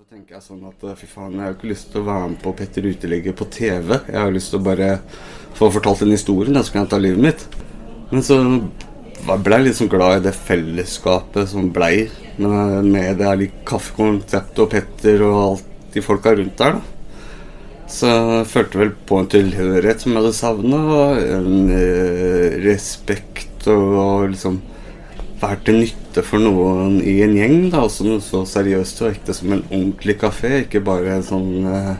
Så tenker jeg sånn at fy faen, jeg har ikke lyst til å være med på Petter Uteligger på TV. Jeg har lyst til å bare få fortalt en historie, da, så kan jeg ta livet mitt. Men så ble jeg litt sånn glad i det fellesskapet som blei med, med det her kaffekonseptet og Petter og alt de folka rundt der. da. Så jeg følte vel på en tilhørighet som jeg hadde savna. En eh, respekt og, og liksom være til nytte for noen i en gjeng. da, Også noe så seriøst og ekte som en ordentlig kafé, ikke bare en sånn eh,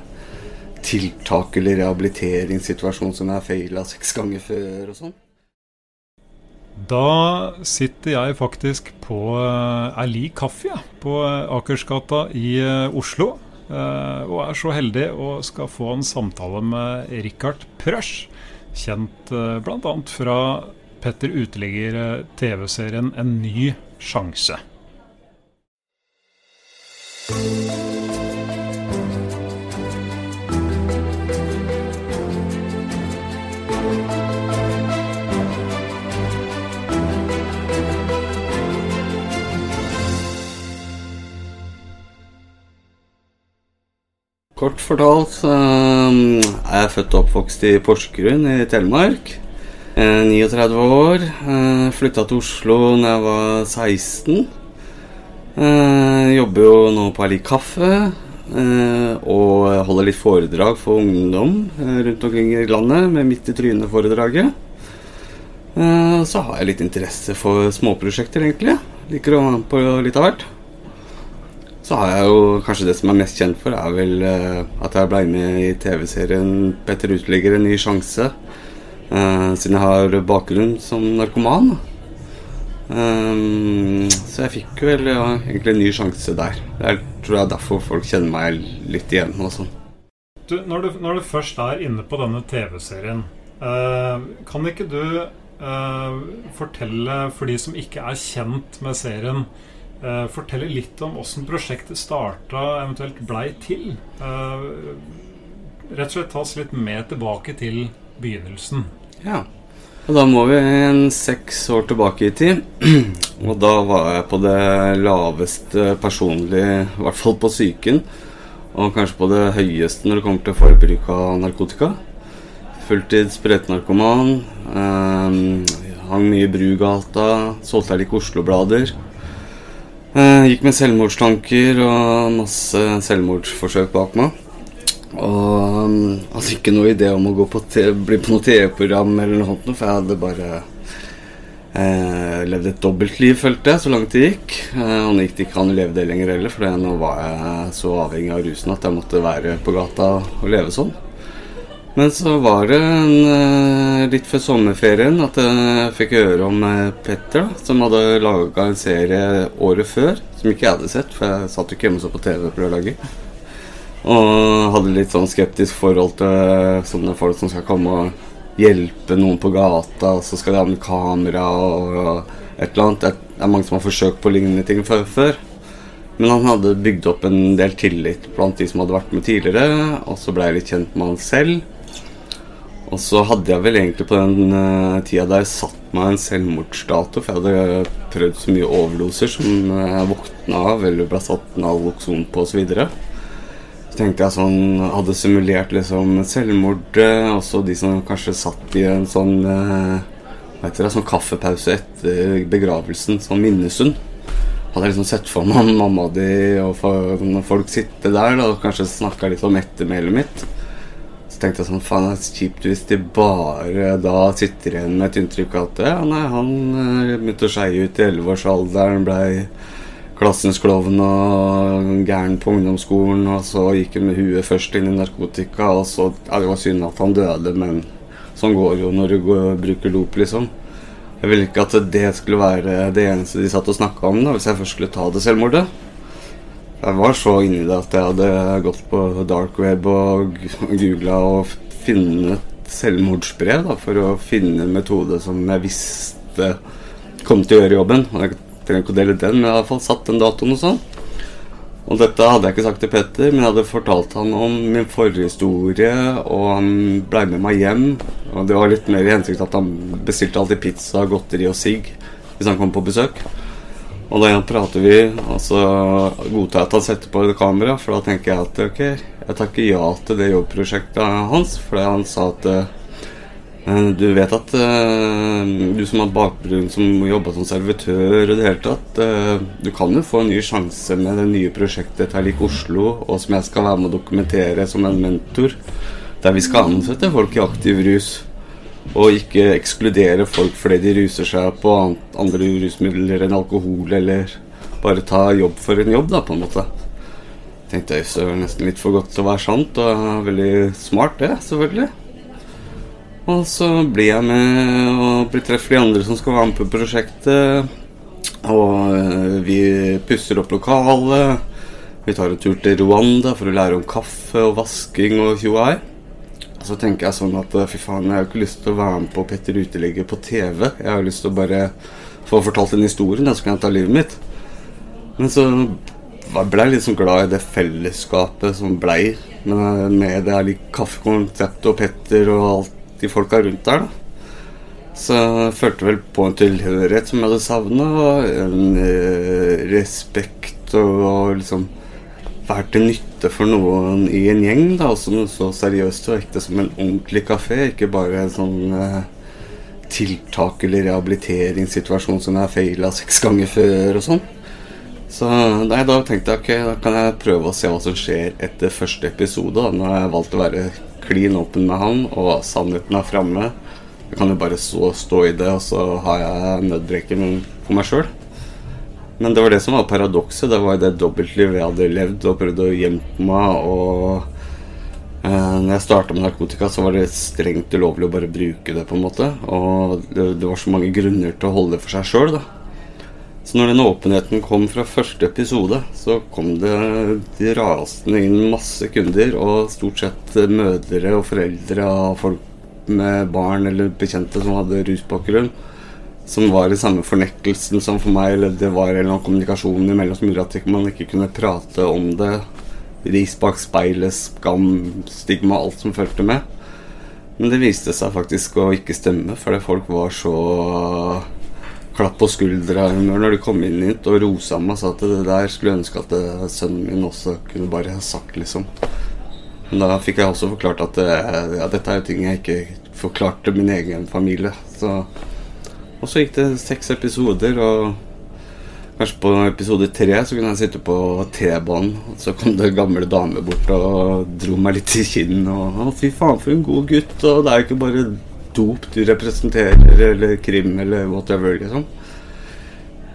tiltak eller rehabiliteringssituasjon som jeg har feila seks ganger før og sånn. Da sitter jeg faktisk på uh, Erli kaffe på uh, Akersgata i uh, Oslo. Og er så heldig og skal få en samtale med Richard Prøsch. Kjent bl.a. fra Petter Uteligger TV-serien En ny sjanse. Kort fortalt så um, er jeg født og oppvokst i Porsgrunn i Telemark. Eh, 39 år. Eh, Flytta til Oslo da jeg var 16. Eh, jobber jo nå på Erlik Kaffe. Eh, og holder litt foredrag for ungdom eh, rundt omkring i landet med Midt i trynet-foredraget. Eh, så har jeg litt interesse for småprosjekter, egentlig. Liker å være med på litt av hvert. Så har jeg jo kanskje det som jeg er mest kjent for, er vel eh, at jeg ble med i TV-serien 'Petter Uteligger en ny sjanse'. Eh, siden jeg har bakgrunn som narkoman. Um, så jeg fikk vel ja, egentlig en ny sjanse der. Det er, tror jeg er derfor folk kjenner meg litt igjen og sånn. Du, når, du, når du først er inne på denne TV-serien, uh, kan ikke du uh, fortelle, for de som ikke er kjent med serien, eh, fortelle litt om åssen prosjektet starta, eventuelt blei til? Eh, rett og slett ta oss litt med tilbake til begynnelsen. Ja. Og da må vi en seks år tilbake i tid. Og da var jeg på det laveste personlig, i hvert fall på psyken. Og kanskje på det høyeste når det kommer til forbruk av narkotika. Fulltids sprøytenarkoman. Eh, hang mye i Brugata. Solgte jeg like Oslo-blader. Eh, gikk med selvmordstanker og masse selvmordsforsøk bak meg. Og um, hadde ikke noe idé om å gå på bli på noe TV-program eller noe sånt, for jeg hadde bare eh, levd et dobbeltliv, følte jeg, så langt det gikk. Eh, og det gikk ikke an å leve det lenger heller, for nå var jeg så avhengig av rusen at jeg måtte være på gata og leve sånn. Men så var det en, eh, litt før sommerferien at jeg fikk høre om eh, Petter, som hadde laga en serie året før, som ikke jeg hadde sett, for jeg satt jo ikke hjemme og så på TV på lørdager. Og hadde litt sånn skeptisk forhold til sånne folk som skal komme og hjelpe noen på gata, og så skal de ha med kamera og et eller annet. Det er mange som har forsøkt på lignende ting før. Men han hadde bygd opp en del tillit blant de som hadde vært med tidligere, og så ble jeg litt kjent med han selv. Og så hadde jeg vel egentlig på den uh, tida der satt meg en selvmordsdato, for jeg hadde prøvd så mye overdoser som jeg våkna av eller ble satt Naloxon på osv. Så, så tenkte jeg sånn Hadde simulert liksom selvmord, uh, også de som kanskje satt i en sånn uh, hva heter det, sånn kaffepause etter begravelsen, sånn minnestund. Hadde jeg liksom sett for meg mamma di og når folk sitter der da, og kanskje snakka litt om ettermælet mitt. Så tenkte jeg sånn Faen, det er kjipt hvis de bare da sitter igjen med et inntrykk av at ja, nei, han eh, begynte å skeie ut i elleveårsalderen, blei klassens klovn og gæren på ungdomsskolen, og så gikk han med huet først inn i narkotika, og så Ja, det var synd at han døde, men sånn går jo når du går, bruker dop, liksom. Jeg ville ikke at det skulle være det eneste de satt og snakka om da, hvis jeg først skulle ta det selvmordet. Jeg var så inni det at jeg hadde gått på dark web og googla og funnet selvmordsbrev da, for å finne en metode som jeg visste kom til å gjøre jobben. Og Jeg trenger ikke å dele den, men jeg har i hvert fall satt den datoen og sånn. Og dette hadde jeg ikke sagt til Petter, men jeg hadde fortalt han om min forhistorie, og han blei med meg hjem. Og det var litt mer i hensikt at han bestilte alltid pizza, godteri og sigg hvis han kom på besøk. Og da prater vi, og så godtar jeg at han setter på kamera, for da tenker jeg at ok, jeg takker ja til det jobbprosjektet hans, fordi han sa at uh, du vet at uh, du som har bakgrunn som jobba som servitør og det hele tatt, uh, du kan jo få en ny sjanse med det nye prosjektet Terlik Oslo, og som jeg skal være med å dokumentere som en mentor, der vi skal ansette folk i aktiv rus. Og ikke ekskludere folk fordi de ruser seg på andre rusmidler enn alkohol, eller bare ta jobb for en jobb, da, på en måte. Tenkte jeg så var nesten litt for godt til å være sant, og veldig smart, det, selvfølgelig. Og så blir jeg med og treffer de andre som skal være med på prosjektet. Og eh, vi pusser opp lokalet. Vi tar en tur til Rwanda for å lære om kaffe og vasking og tjoai. Så tenker jeg sånn at fy faen, jeg har jo ikke lyst til å være med på Petter Uteligger på TV. Jeg har lyst til å bare få fortalt den historien, så kan jeg ta livet mitt. Men så ble jeg liksom glad i det fellesskapet som blei med det her kaffekonseptet og Petter og alt de folka rundt der. da. Så jeg følte vel på en tilhørighet som jeg hadde savna, og en eh, respekt og, og liksom være til nytte for noen i en gjeng, da, noe så seriøst og ekte som en ordentlig kafé, ikke bare en sånn eh, tiltak eller rehabiliteringssituasjon som jeg har feila seks ganger før og sånn. Så nei, da tenkte jeg ok, da kan jeg prøve å se hva som skjer etter første episode. Da. Nå jeg valgt å være klin åpen med han, og sannheten er framme. Jeg kan jo bare så, stå i det, og så har jeg nødbrekken for meg sjøl. Men det var det som var paradokset. Det var det dobbeltlivet jeg hadde levd og prøvd å gjemme meg. Og eh, når jeg starta med narkotika, så var det strengt ulovlig å bare bruke det. på en måte Og det, det var så mange grunner til å holde det for seg sjøl. Så når den åpenheten kom fra første episode, så kom det de rasende inn masse kunder, og stort sett mødre og foreldre av folk med barn eller bekjente som hadde rusbakgrunn som var i samme fornektelsen som for meg, eller det var en eller annen kommunikasjon imellom som gjorde at man ikke kunne prate om det. Ris bak speilet, skam, stigma, alt som fulgte med. Men det viste seg faktisk å ikke stemme, fordi folk var så klapp på skuldra når de kom inn hit og rosa meg og sa at det der skulle ønske at sønnen min også kunne bare ha sagt, liksom. Men da fikk jeg også forklart at ja, dette er jo ting jeg ikke forklarte min egen familie. Så og så gikk det seks episoder, og kanskje på episode tre så kunne jeg sitte på T-banen, og så kom det gamle dame bort og dro meg litt i kinnet. Og fy faen, for en god gutt', og det er jo ikke bare dop du representerer, eller krim, eller whatever, liksom.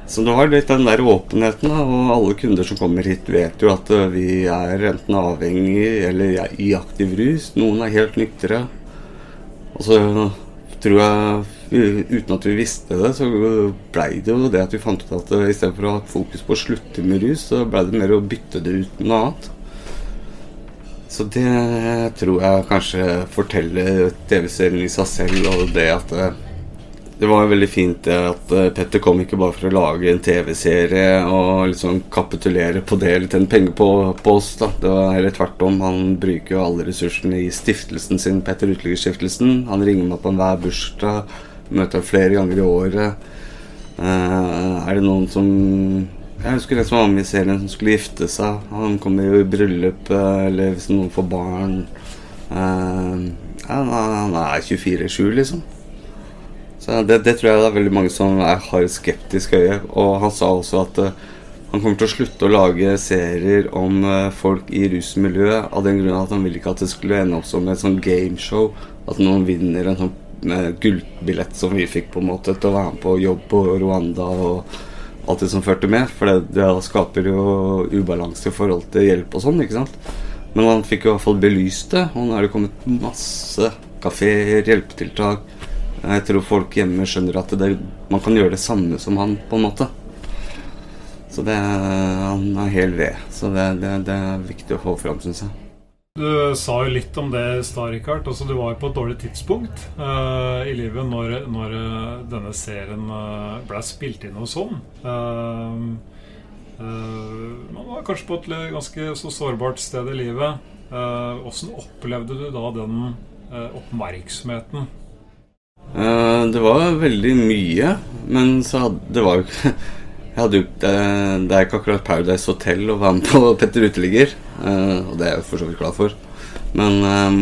Så du har litt den der åpenheten, og alle kunder som kommer hit, vet jo at eh, vi er enten avhengig eller i aktiv rus. Noen er helt nyktre. Og så tror jeg uten at vi visste det, så blei det jo det at vi fant ut at uh, istedenfor å ha fokus på å slutte med rus, så blei det mer å bytte det ut med noe annet. Så det tror jeg kanskje forteller TV-serien i seg selv, og det at uh, det var veldig fint at uh, Petter kom ikke bare for å lage en TV-serie og liksom kapitulere på det eller tjene penger på, på, oss. da. Det var heller tvert om. Han bruker jo alle ressursene i stiftelsen sin, Petter Uteliggerstiftelsen. Han ringer meg på enhver bursdag Møter ham flere ganger i året. Uh, er det noen som Jeg husker en som var med i serien som skulle gifte seg. Han kommer jo i bryllup, eller hvis noen får barn. Uh, han er 24-7, liksom. Så det, det, tror jeg det er veldig mange som er, har skeptisk øye. Og han sa også at uh, han kommer til å slutte å lage serier om uh, folk i rusmiljøet av den grunn at han ville ikke at det skulle ende opp som et sånn gameshow. At noen vinner en sånn gullbillett som vi fikk på en måte til å være med på jobb på Rwanda og alt det som førte med. For det, det skaper jo ubalanse i forhold til hjelp og sånn, ikke sant. Men han fikk i hvert fall belyst det, og nå er det kommet masse kafeer, hjelpetiltak. Jeg tror folk hjemme skjønner at det, man kan gjøre det samme som han, på en måte. Så det, han er hel ved. Så det, det, det er viktig å få fram, syns jeg. Du sa jo litt om det i stad, Rikard. Altså, du var jo på et dårlig tidspunkt uh, i livet når, når uh, denne serien uh, ble spilt inn og sånn. man var kanskje på et ganske så sårbart sted i livet. Åssen opplevde du da den oppmerksomheten? det var veldig mye, men så hadde, det var jo ikke hadde jo, det, det er ikke akkurat Paradise Hotel å være med på Petter Uteligger, uh, og det er jeg for så vidt glad for. Men um,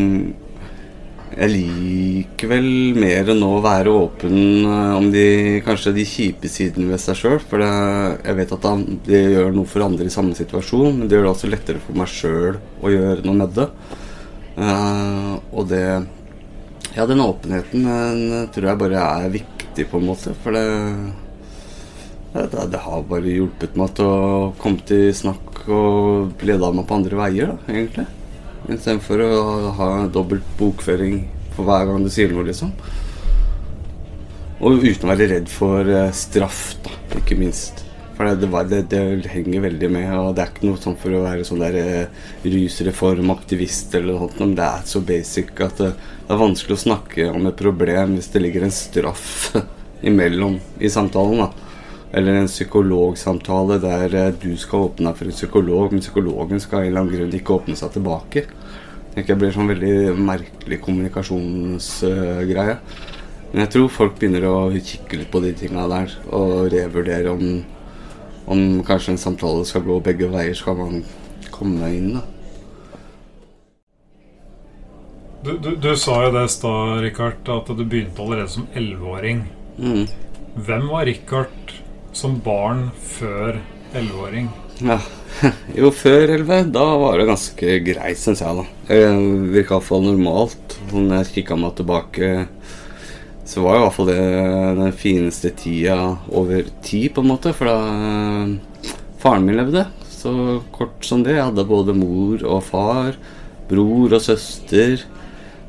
jeg liker vel mer nå å være åpen uh, om de kanskje de kjipe sidene ved seg sjøl. For det, jeg vet at det gjør noe for andre i samme situasjon, men det gjør det også lettere for meg sjøl å gjøre noe med det. Uh, og det Ja, den åpenheten den tror jeg bare er viktig, på en måte. For det det, det, har bare hjulpet meg til å komme til snakk og lede meg på andre veier, da, egentlig. Istedenfor å ha dobbelt bokføring for hver gang du sier noe, liksom. Og uten å være redd for uh, straff, da, ikke minst. For det, det, det, henger veldig med, og det er ikke noe sånn for å være sånn der uh, rusreformaktivist eller noe sånt, men det er så basic at det, det er vanskelig å snakke om et problem hvis det ligger en straff imellom i samtalen, da. Eller en psykologsamtale der eh, du skal åpne deg for en psykolog, men psykologen skal av en eller annen grunn ikke åpne seg tilbake. Det blir sånn veldig merkelig kommunikasjonsgreie. Men jeg tror folk begynner å kikke litt på de tinga der og revurdere om, om kanskje en samtale skal gå begge veier. Skal man komme inn, da. Du, du, du, sa jo det i stad, Richard, at du begynte allerede som elleveåring. Mm. Hvem var Rikard som barn før 11-åring? Ja. Jo, før elleve, da var det ganske greit, syns jeg. da Det virka iallfall normalt. Når jeg kikka meg tilbake, så var i hvert fall det den fineste tida over tid, på en måte. For da eh, faren min levde, så kort som det. Jeg hadde både mor og far, bror og søster.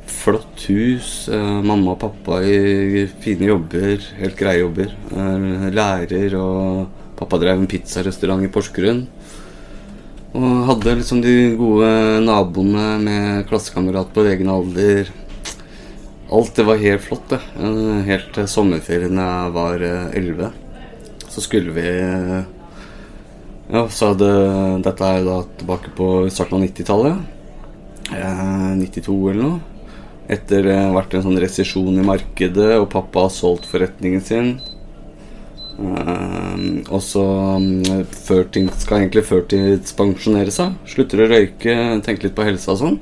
Flott hus. Eh, mamma og pappa i fine jobber. Helt greie jobber. Eh, lærer og Pappa drev en pizzarestaurant i Porsgrunn. Og hadde liksom de gode naboene med klassekamerat på egen alder. Alt det var helt flott, det. Eh, helt til sommerferien jeg var elleve. Så skulle vi Ja, så hadde Dette er da tilbake på starten av 90-tallet. 92 eller noe. Etter det har vært en sånn resesjon i markedet, og pappa har solgt forretningen sin. Uh, og så um, skal egentlig førtidspensjonere seg. Slutter å røyke, tenke litt på helsa og sånn.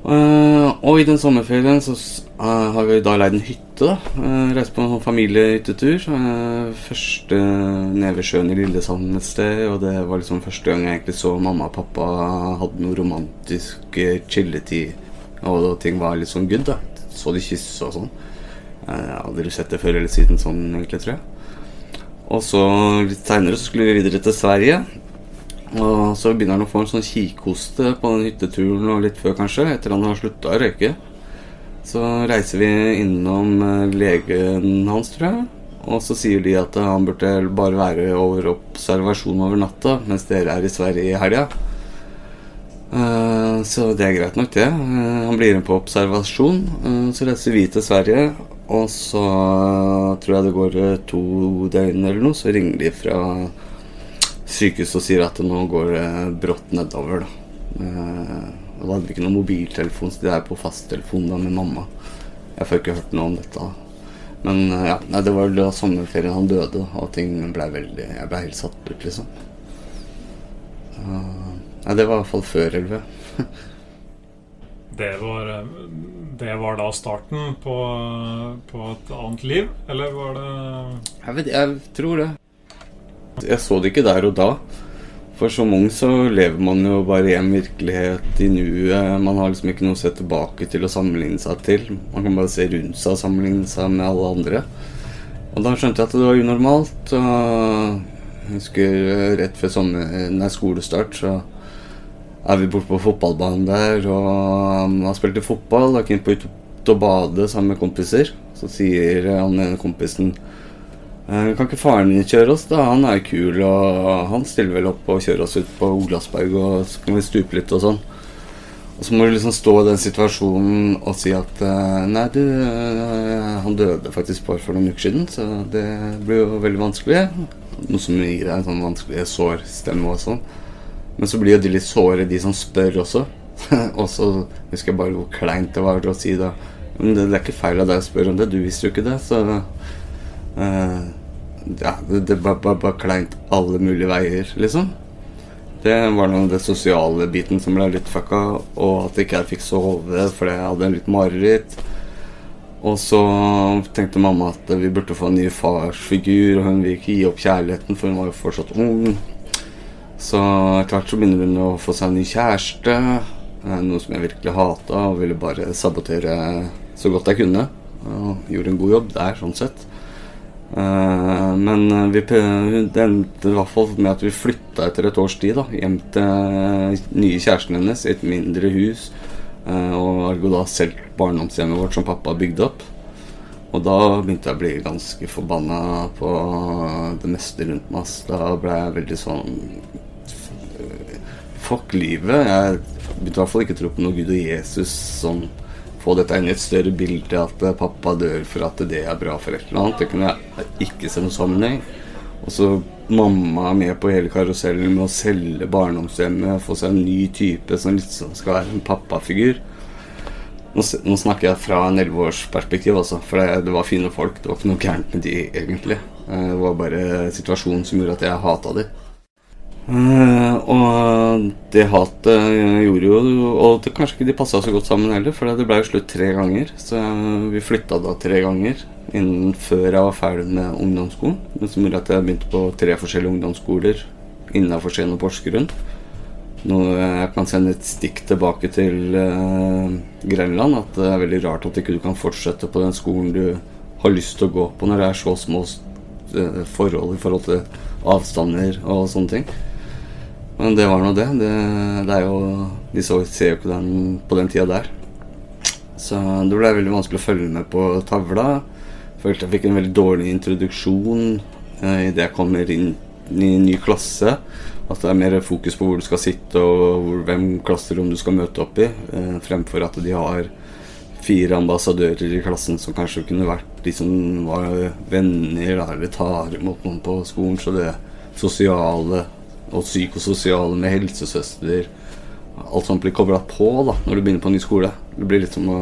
Uh, og i den sommerferien så uh, har vi da leid en hytte. da uh, Reist på en sånn familiehyttetur. første nede ved sjøen i Lillesand et sted. Og det var liksom første gang jeg egentlig så mamma og pappa hadde noe romantisk chilletid og ting var litt sånn good, da. Så de kysse og sånn. Jeg har aldri sett det før eller siden sånn, egentlig, tror jeg. Og så litt seinere skulle vi videre til Sverige. Og så begynner han å få en sånn kikhoste på den hytteturen og litt før, kanskje, etter han har slutta å røyke. Så reiser vi innom eh, legen hans, tror jeg. Og så sier de at han burde bare være over observasjon over natta mens dere er i Sverige i helga. Uh, så det er greit nok, det. Uh, han blir med på observasjon. Uh, så reiser vi til Sverige, og så tror jeg det går to døgn eller noe, så ringer de fra sykehuset og sier at det nå går brått nedover. Da. da hadde vi ikke noen mobiltelefon, så de er på fasttelefon da med mamma. Jeg får ikke hørt noe om dette. Men ja, det var da sommerferien han døde, og ting ble veldig Jeg ble helt satt ut, liksom. Uh, Nei, det var i hvert fall før 11. det, var, det var da starten på, på, et annet liv, eller var det jeg, vet, jeg tror det. Jeg så det ikke der og da. For som ung så lever man jo bare i en virkelighet i nuet. Man har liksom ikke noe å se tilbake til og sammenligne seg til. Man kan bare se rundt seg og sammenligne seg med alle andre. Og da skjønte jeg at det var unormalt. Og husker rett før sommer, nei, skolestart så er vi borte på fotballbanen der og han spilt fotball. har gikk på ut og bade sammen med kompiser. Så sier han ene kompisen «Eh, Kan ikke faren din kjøre oss, da? Han er kul, og han stiller vel opp og kjører oss ut på Olavsberg, og så kan vi stupe litt og sånn. Og så må du liksom stå i den situasjonen og si at eh, Nei, du, eh, han døde faktisk bare for noen uker siden, så det blir jo veldig vanskelig. Noe som gir deg sånn vanskelig sårstemme og sånn. Men så blir jo de litt såre, de som spør også. og så husker jeg bare hvor kleint det var å si da Men det, det er ikke feil av deg å spørre om det, du visste jo ikke det, så uh, Ja, det, var bare kleint alle mulige veier, liksom. Det var noe det sosiale biten som ble litt fucka, og at ikke jeg fikk sove fordi jeg hadde en litt mareritt. Og så tenkte mamma at vi burde få en ny farsfigur, og hun vil ikke gi opp kjærligheten, for hun var jo fortsatt ung. Så hvert så begynner hun å få seg en ny kjæreste, noe som jeg virkelig hata, og ville bare sabotere så godt jeg kunne. Og gjorde en god jobb der, sånn sett. Uh, men vi, det endte i hvert fall med at vi flytta etter et års tid da, hjem til nye kjæresten hennes i et mindre hus. Uh, og Argo da selv barndomshjemmet vårt som pappa bygde opp. Og da begynte jeg å bli ganske forbanna på det meste rundt meg. Da ble jeg veldig sånn Fuck livet. Jeg begynte i hvert fall ikke å tro på noe Gud og Jesus sånn få dette inn i et større bilde, at pappa dør for at det er bra for et eller annet. Det kunne jeg ikke se noe sammenheng. Og så mamma med på hele karusellen med å selge barndomshjemmet, få seg en ny type som liksom skal være en pappafigur. Nå, snakker jeg fra en elleveårsperspektiv, altså, for det, det, var fine folk. Det var ikke noe gærent med de, egentlig. Eh, det var bare situasjonen som gjorde at jeg hata de. Uh, og det hatet gjorde jo Og det, kanskje ikke de passa så godt sammen heller, for det ble jo slutt tre ganger. Så vi flytta da tre ganger innen før jeg var ferdig med ungdomsskolen. Som gjorde at jeg begynte på tre forskjellige ungdomsskoler innafor Skien og Porsgrunn. Noe jeg kan sende et stikk tilbake til uh, Grenland. At det er veldig rart at ikke du kan fortsette på den skolen du har lyst til å gå på når det er så små uh, forhold i forhold til avstander og sånne ting. Men det var nå det. det. det. er jo De så, ser jo ikke den på den tida der. Så det ble veldig vanskelig å følge med på tavla. Følte jeg fikk en veldig dårlig introduksjon eh, idet jeg kommer inn en ny klasse. At det er mer fokus på hvor du skal sitte og hvor, hvem klasserom du skal møte opp i, eh, fremfor at de har fire ambassadører i klassen som kanskje kunne vært de som var venner eller tar imot noen på skolen. Så det sosiale og psykososiale med helsesøster. Alt sånt blir kobla på da, når du begynner på en ny skole. Det blir litt som å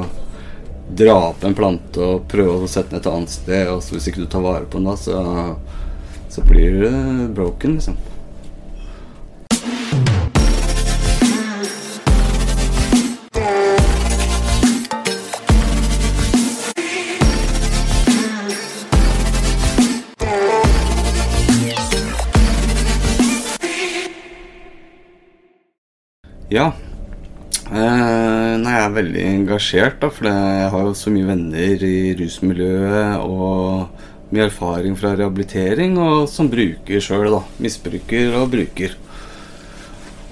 dra opp en plante og prøve å sette den et annet sted. Og hvis ikke du tar vare på den, da, så, så blir det broken, liksom. Ja. Eh, nei, jeg er veldig engasjert, da, for jeg har jo så mye venner i rusmiljøet og mye erfaring fra rehabilitering, og som bruker sjøl, da. Misbruker og bruker.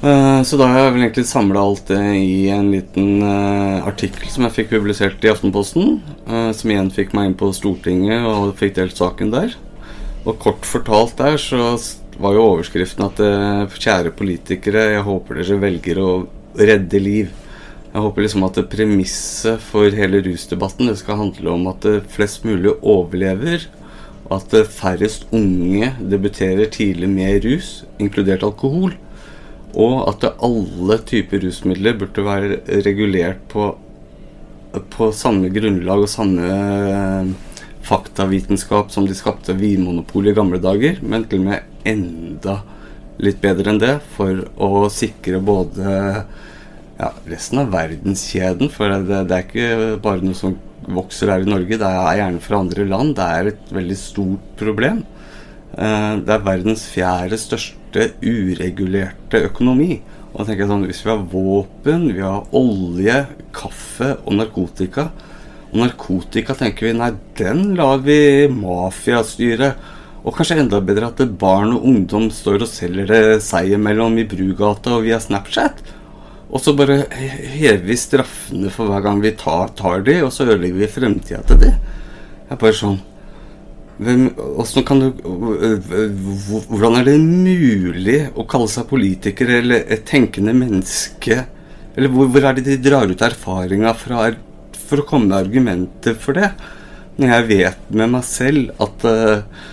Eh, så da har jeg vel egentlig samla alt det i en liten eh, artikkel som jeg fikk publisert i Aftenposten, eh, som igjen fikk meg inn på Stortinget og fikk delt saken der. Og kort fortalt der så var jo overskriften at kjære politikere, jeg håper dere velger å redde liv. Jeg håper liksom at premisset for hele rusdebatten det skal handle om at flest mulig overlever. At eh, færrest unge debuterer tidlig med rus, inkludert alkohol. Og at alle typer rusmidler burde være regulert på, på samme grunnlag og samme faktavitenskap som de skapte Vinmonopolet i gamle dager, men til og med enda litt bedre enn det for å sikre både ja, resten av verdenskjeden. For det, det, er ikke bare noe som vokser her i Norge, det er gjerne fra andre land. Det er et veldig stort problem. Eh, det er verdens fjerde største uregulerte økonomi. Og jeg sånn, Hvis vi har våpen, vi har olje, kaffe og narkotika Og narkotika tenker vi nei, den lar vi mafia styre. Og kanskje enda bedre at barn og ungdom står og selger det seg imellom i Brugata og via Snapchat. Og så bare hever vi straffene for hver gang vi tar, tar de, og så ødelegger vi fremtida til de. Jeg er bare sånn hvem, du, Hvordan er det mulig å kalle seg politiker eller et tenkende menneske? Eller hvor, hvor er det de drar ut erfaringa fra for å komme med argumenter for det? Når jeg vet med meg selv at uh,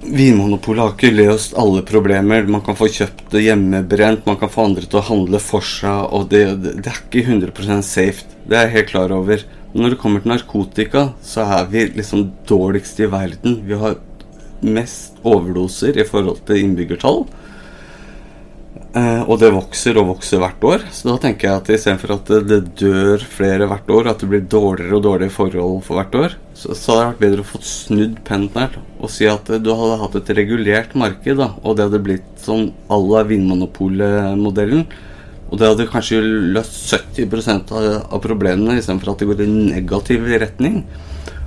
Vinmonopolet har ikke løst alle problemer. Man kan få kjøpt det hjemmebrent, man kan få andre til å handle for seg, og det, det, er ikke 100% safe. Det er jeg helt klar over. Når det kommer til narkotika, så er vi liksom dårligst i verden. Vi har mest overdoser i forhold til innbyggertall. Eh, og det vokser og vokser hvert år. Så da tenker jeg at istedenfor at det dør flere hvert år, at det blir dårligere og dårligere forhold for hvert år, så, så hadde det vært bedre å få snudd pendelen og si at du hadde hatt et regulert marked, da, og det hadde blitt sånn à la Vinmonopolet-modellen. Og det hadde kanskje løst 70% av, av problemene, istedenfor at det går i negativ retning.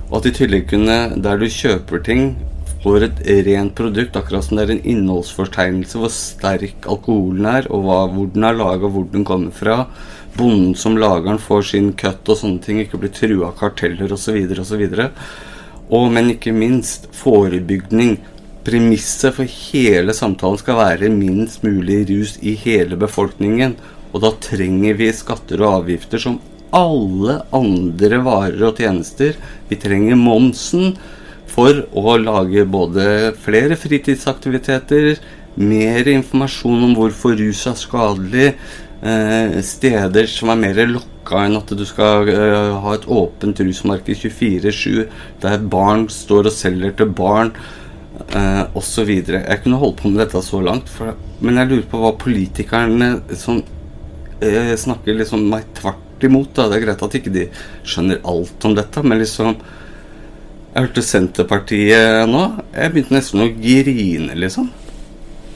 Og at i tillegg kunne, der du kjøper ting for et rent produkt, akkurat som det er en innholdsfortegnelse hvor sterk alkoholen er, og hva, hvor den er laga, hvor den kommer fra. Bonden som lager den, får sin cut og sånne ting, ikke blir trua av karteller osv. osv. Og, men ikke minst forebygning. Premisset for hele samtalen skal være minst mulig rus i hele befolkningen. Og da trenger vi skatter og avgifter som alle andre varer og tjenester. Vi trenger momsen for å lage både flere fritidsaktiviteter, mer informasjon om hvorfor rus er skadelig, eh, steder som er mer lokka enn at du skal eh, ha et åpent rusmarked 24-7, der barn står og selger til barn, eh, osv. Jeg kunne holdt på med dette så langt, for, men jeg lurer på hva politikerne som eh, snakker liksom meg tvert imot. Da. Det er greit at ikke de skjønner alt om dette, men liksom jeg hørte Senterpartiet nå. Jeg begynte nesten å grine, liksom.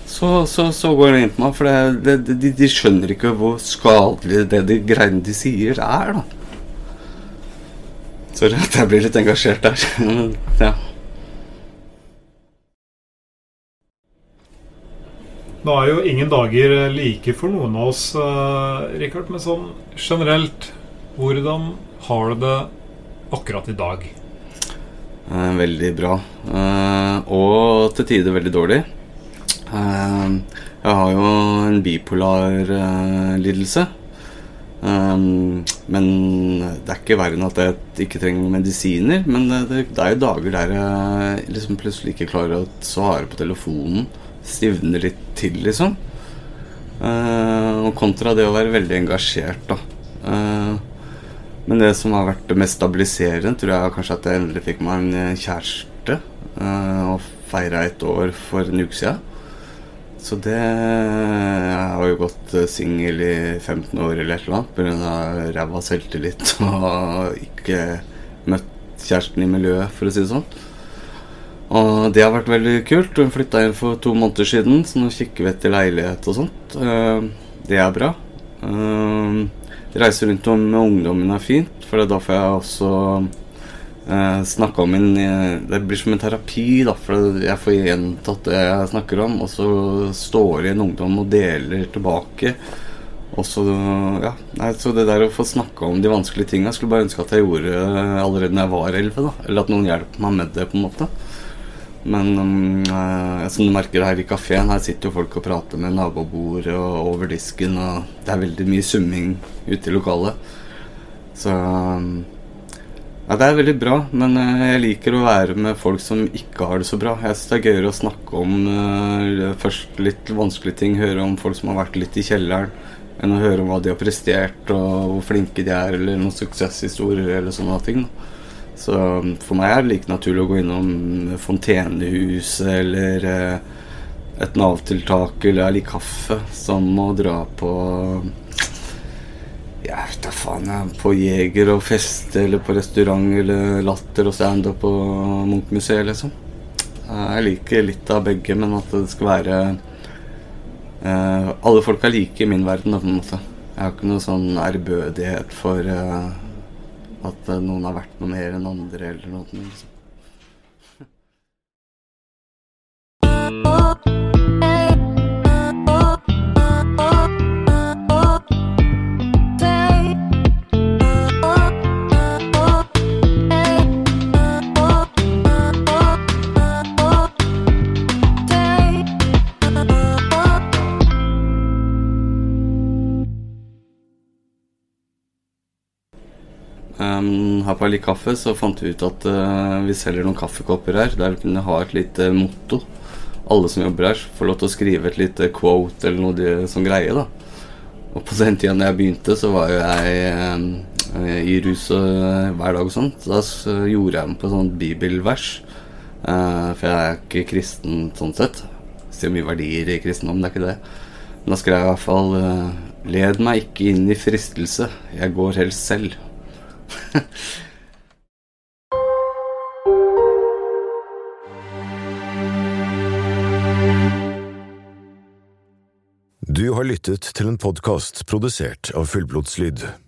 Så, så, så går det inn på meg, for det, det, de, de, skjønner ikke hvor skadelig det de greiene de sier, er, da. Sorry at jeg blir litt engasjert der. ja. Nå er jo ingen dager like for noen av oss, eh, Rikard. Men sånn generelt, hvordan har du det akkurat i dag? Eh, veldig bra. Eh, og til tider veldig dårlig. Eh, jeg har jo en bipolar lidelse. men det er ikke verre enn at jeg ikke trenger medisiner. Men det, det, det er jo dager der jeg liksom plutselig ikke klarer å svare på telefonen. Stivner litt til, liksom. og kontra det å være veldig engasjert, da. Men det som har vært det mest stabiliserende, tror jeg kanskje at jeg endelig fikk meg en eh, kjæreste. Uh, og feira et år for en uke siden. Så det Jeg har jo gått singel i 15 år eller et eller annet pga. ræva selvtillit og ikke møtt kjæresten i miljøet, for å si det sånn. Og det har vært veldig kult. Hun flytta inn for to måneder siden, så nå kikker vi etter leilighet og sånt. Det er bra. Reise rundt med ungdommen er fint, for da får jeg også eh, snakka om en eh, Det blir som en terapi, da, for jeg får gjentatt det jeg snakker om, og så står det en ungdom og deler tilbake. Og så, ja, nei, så det der å få snakke om de vanskelige tinga skulle bare ønske at jeg gjorde allerede når jeg var elleve. Eller at noen hjelper meg med det, på en måte. Men um, uh, som du merker her i kafeen, her sitter jo folk og prater med nabobordet og over disken, og det er veldig mye summing ute i lokalet. Så um, ja, det er veldig bra, men uh, jeg liker å være med folk som ikke har det så bra. Jeg syns det er gøyere å snakke om uh, først litt vanskelige ting, høre om folk som har vært litt i kjelleren, enn å høre om hva de har prestert, og hvor flinke de er, eller noen suksesshistorier eller sånne ting. Da. Så um, for meg er det like naturlig å gå innom Fontenehuset eller eh, et Nav-tiltak eller Erlig kaffe som å dra på Jeg vet da faen, jeg. På Jeger og feste eller på restaurant eller Latter og standup på Munch-museet, liksom. Jeg liker litt av begge, men at det skal være uh, Alle folk er like i min verden, da, på en måte. Jeg har ikke noe sånn ærbødighet for uh, at eh, noen har vært noe mer enn andre, eller noe. Liksom. Um, her på Litt kaffe så fant vi ut at uh, vi selger noen kaffekopper her der vi kunne ha et lite motto. Alle som jobber her, får lov til å skrive et lite quote eller noe som greie. da Og på den tida jeg begynte, så var jo jeg eh, i rus uh, hver dag og sånt. Så da gjorde jeg meg på sånn bibelvers. Uh, for jeg er ikke kristen sånn sett. Ser mye verdier i kristendom, det er ikke det. Men da skrev jeg i hvert fall uh, Led meg ikke inn i fristelse, jeg går helst selv. Du har lyttet til en podkast produsert av Fullblodslyd.